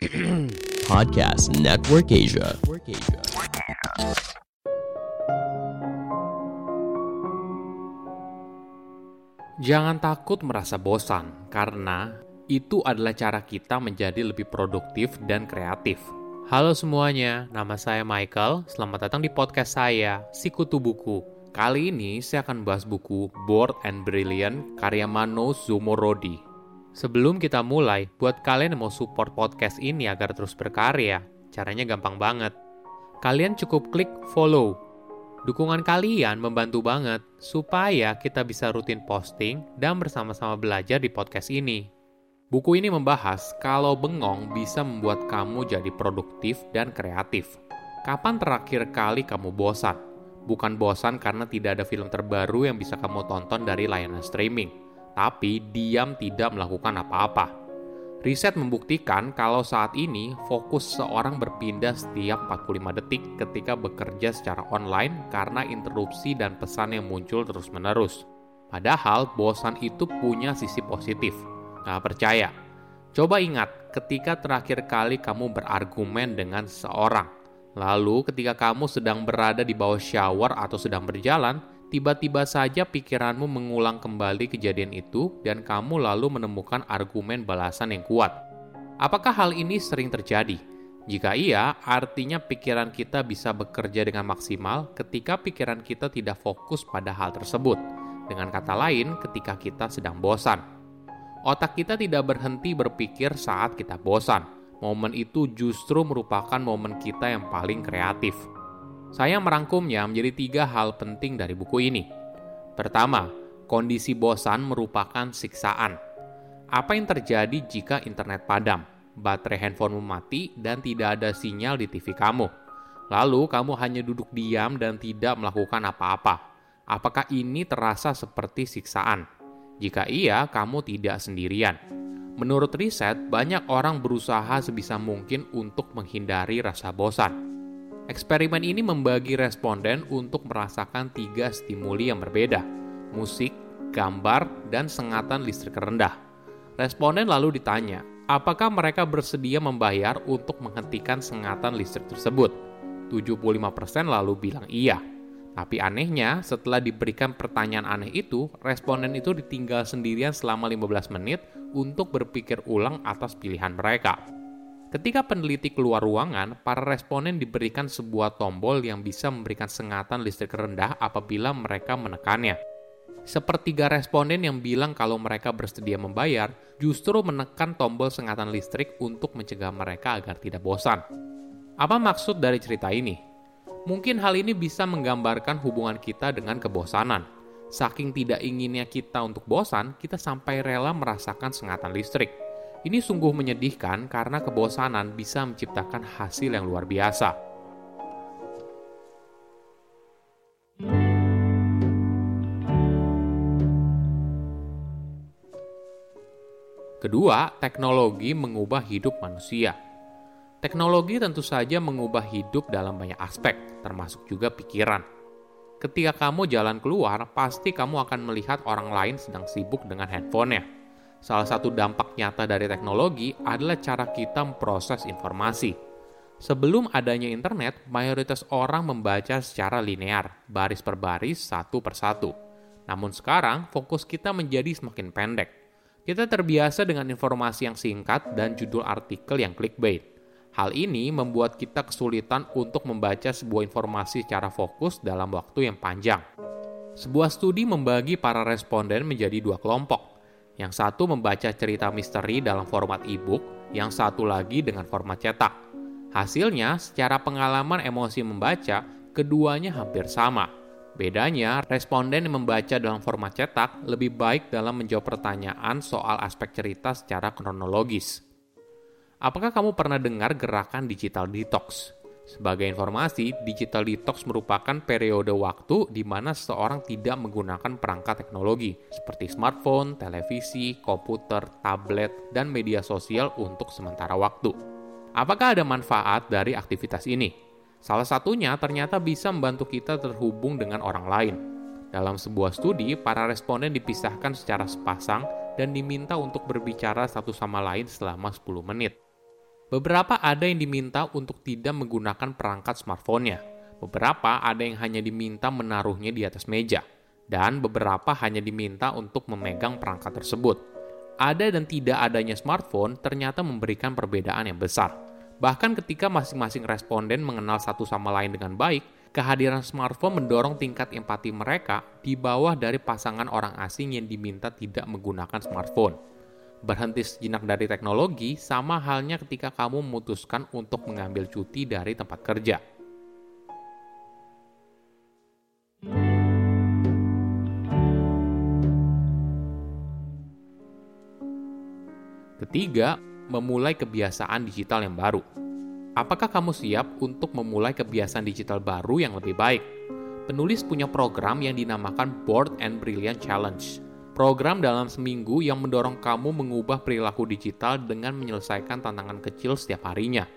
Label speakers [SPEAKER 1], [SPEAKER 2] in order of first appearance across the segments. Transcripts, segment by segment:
[SPEAKER 1] Podcast Network Asia.
[SPEAKER 2] Jangan takut merasa bosan, karena itu adalah cara kita menjadi lebih produktif dan kreatif. Halo semuanya, nama saya Michael. Selamat datang di podcast saya, Sikutu Buku. Kali ini saya akan bahas buku Bored and Brilliant karya Mano Zumorodi. Sebelum kita mulai, buat kalian yang mau support podcast ini agar terus berkarya, caranya gampang banget. Kalian cukup klik follow Dukungan kalian membantu banget supaya kita bisa rutin posting dan bersama-sama belajar di podcast ini. Buku ini membahas kalau bengong bisa membuat kamu jadi produktif dan kreatif. Kapan terakhir kali kamu bosan? Bukan bosan karena tidak ada film terbaru yang bisa kamu tonton dari layanan streaming, tapi diam tidak melakukan apa-apa. Riset membuktikan kalau saat ini fokus seorang berpindah setiap 45 detik ketika bekerja secara online karena interupsi dan pesan yang muncul terus-menerus. Padahal bosan itu punya sisi positif. Gak percaya? Coba ingat ketika terakhir kali kamu berargumen dengan seseorang. Lalu ketika kamu sedang berada di bawah shower atau sedang berjalan, tiba-tiba saja pikiranmu mengulang kembali kejadian itu dan kamu lalu menemukan argumen balasan yang kuat. Apakah hal ini sering terjadi? Jika iya, artinya pikiran kita bisa bekerja dengan maksimal ketika pikiran kita tidak fokus pada hal tersebut. Dengan kata lain, ketika kita sedang bosan. Otak kita tidak berhenti berpikir saat kita bosan. Momen itu justru merupakan momen kita yang paling kreatif. Saya merangkumnya menjadi tiga hal penting dari buku ini. Pertama, kondisi bosan merupakan siksaan. Apa yang terjadi jika internet padam, baterai handphonemu mati, dan tidak ada sinyal di TV kamu? Lalu kamu hanya duduk diam dan tidak melakukan apa-apa. Apakah ini terasa seperti siksaan? Jika iya, kamu tidak sendirian. Menurut riset, banyak orang berusaha sebisa mungkin untuk menghindari rasa bosan Eksperimen ini membagi responden untuk merasakan tiga stimuli yang berbeda, musik, gambar, dan sengatan listrik rendah. Responden lalu ditanya, apakah mereka bersedia membayar untuk menghentikan sengatan listrik tersebut? 75% lalu bilang iya. Tapi anehnya, setelah diberikan pertanyaan aneh itu, responden itu ditinggal sendirian selama 15 menit untuk berpikir ulang atas pilihan mereka. Ketika peneliti keluar ruangan, para responden diberikan sebuah tombol yang bisa memberikan sengatan listrik rendah apabila mereka menekannya. Sepertiga responden yang bilang kalau mereka bersedia membayar justru menekan tombol sengatan listrik untuk mencegah mereka agar tidak bosan. Apa maksud dari cerita ini? Mungkin hal ini bisa menggambarkan hubungan kita dengan kebosanan. Saking tidak inginnya kita untuk bosan, kita sampai rela merasakan sengatan listrik ini sungguh menyedihkan karena kebosanan bisa menciptakan hasil yang luar biasa. Kedua, teknologi mengubah hidup manusia. Teknologi tentu saja mengubah hidup dalam banyak aspek, termasuk juga pikiran. Ketika kamu jalan keluar, pasti kamu akan melihat orang lain sedang sibuk dengan handphonenya Salah satu dampak nyata dari teknologi adalah cara kita memproses informasi. Sebelum adanya internet, mayoritas orang membaca secara linear, baris per baris, satu per satu. Namun sekarang, fokus kita menjadi semakin pendek. Kita terbiasa dengan informasi yang singkat dan judul artikel yang clickbait. Hal ini membuat kita kesulitan untuk membaca sebuah informasi secara fokus dalam waktu yang panjang. Sebuah studi membagi para responden menjadi dua kelompok. Yang satu membaca cerita misteri dalam format e-book, yang satu lagi dengan format cetak. Hasilnya, secara pengalaman emosi membaca, keduanya hampir sama. Bedanya, responden yang membaca dalam format cetak lebih baik dalam menjawab pertanyaan soal aspek cerita secara kronologis. Apakah kamu pernah dengar gerakan digital detox? Sebagai informasi, digital detox merupakan periode waktu di mana seseorang tidak menggunakan perangkat teknologi seperti smartphone, televisi, komputer, tablet, dan media sosial untuk sementara waktu. Apakah ada manfaat dari aktivitas ini? Salah satunya ternyata bisa membantu kita terhubung dengan orang lain. Dalam sebuah studi, para responden dipisahkan secara sepasang dan diminta untuk berbicara satu sama lain selama 10 menit. Beberapa ada yang diminta untuk tidak menggunakan perangkat smartphone-nya. Beberapa ada yang hanya diminta menaruhnya di atas meja. Dan beberapa hanya diminta untuk memegang perangkat tersebut. Ada dan tidak adanya smartphone ternyata memberikan perbedaan yang besar. Bahkan ketika masing-masing responden mengenal satu sama lain dengan baik, kehadiran smartphone mendorong tingkat empati mereka di bawah dari pasangan orang asing yang diminta tidak menggunakan smartphone. Berhenti sejenak dari teknologi sama halnya ketika kamu memutuskan untuk mengambil cuti dari tempat kerja. Ketiga, memulai kebiasaan digital yang baru. Apakah kamu siap untuk memulai kebiasaan digital baru yang lebih baik? Penulis punya program yang dinamakan Board and Brilliant Challenge Program dalam seminggu yang mendorong kamu mengubah perilaku digital dengan menyelesaikan tantangan kecil setiap harinya.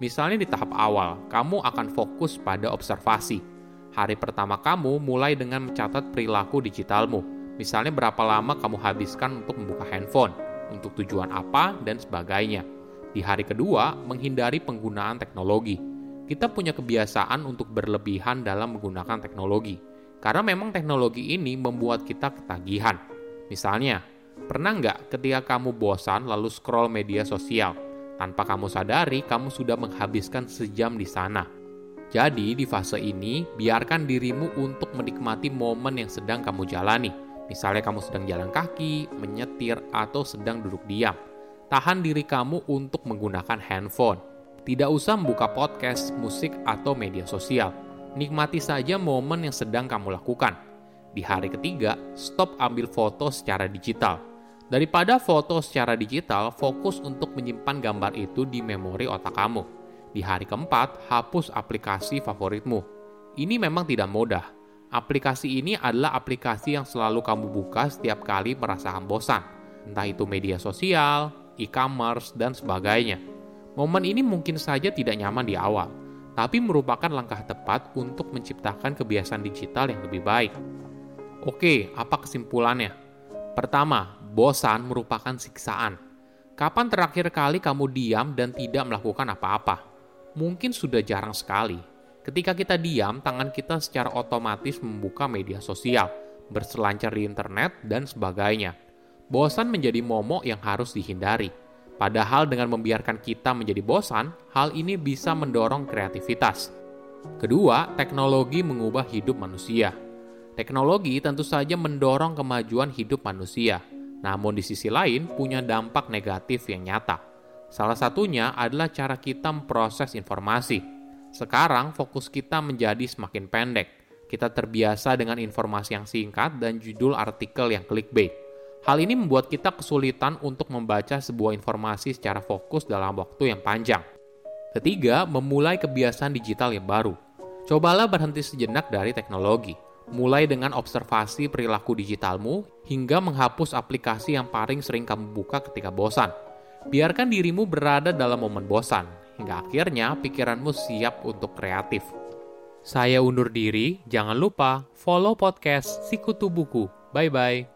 [SPEAKER 2] Misalnya di tahap awal, kamu akan fokus pada observasi. Hari pertama kamu mulai dengan mencatat perilaku digitalmu. Misalnya berapa lama kamu habiskan untuk membuka handphone, untuk tujuan apa, dan sebagainya. Di hari kedua, menghindari penggunaan teknologi. Kita punya kebiasaan untuk berlebihan dalam menggunakan teknologi. Karena memang teknologi ini membuat kita ketagihan Misalnya, pernah nggak ketika kamu bosan lalu scroll media sosial? Tanpa kamu sadari, kamu sudah menghabiskan sejam di sana. Jadi, di fase ini, biarkan dirimu untuk menikmati momen yang sedang kamu jalani. Misalnya kamu sedang jalan kaki, menyetir, atau sedang duduk diam. Tahan diri kamu untuk menggunakan handphone. Tidak usah membuka podcast, musik, atau media sosial. Nikmati saja momen yang sedang kamu lakukan di hari ketiga, stop ambil foto secara digital. Daripada foto secara digital, fokus untuk menyimpan gambar itu di memori otak kamu. Di hari keempat, hapus aplikasi favoritmu. Ini memang tidak mudah. Aplikasi ini adalah aplikasi yang selalu kamu buka setiap kali merasakan bosan, entah itu media sosial, e-commerce, dan sebagainya. Momen ini mungkin saja tidak nyaman di awal, tapi merupakan langkah tepat untuk menciptakan kebiasaan digital yang lebih baik. Oke, apa kesimpulannya? Pertama, bosan merupakan siksaan. Kapan terakhir kali kamu diam dan tidak melakukan apa-apa? Mungkin sudah jarang sekali. Ketika kita diam, tangan kita secara otomatis membuka media sosial, berselancar di internet, dan sebagainya. Bosan menjadi momok yang harus dihindari. Padahal dengan membiarkan kita menjadi bosan, hal ini bisa mendorong kreativitas. Kedua, teknologi mengubah hidup manusia Teknologi tentu saja mendorong kemajuan hidup manusia, namun di sisi lain punya dampak negatif yang nyata. Salah satunya adalah cara kita memproses informasi. Sekarang fokus kita menjadi semakin pendek. Kita terbiasa dengan informasi yang singkat dan judul artikel yang clickbait. Hal ini membuat kita kesulitan untuk membaca sebuah informasi secara fokus dalam waktu yang panjang. Ketiga, memulai kebiasaan digital yang baru. Cobalah berhenti sejenak dari teknologi mulai dengan observasi perilaku digitalmu hingga menghapus aplikasi yang paling sering kamu buka ketika bosan. Biarkan dirimu berada dalam momen bosan, hingga akhirnya pikiranmu siap untuk kreatif. Saya undur diri, jangan lupa follow podcast Sikutu Buku. Bye-bye.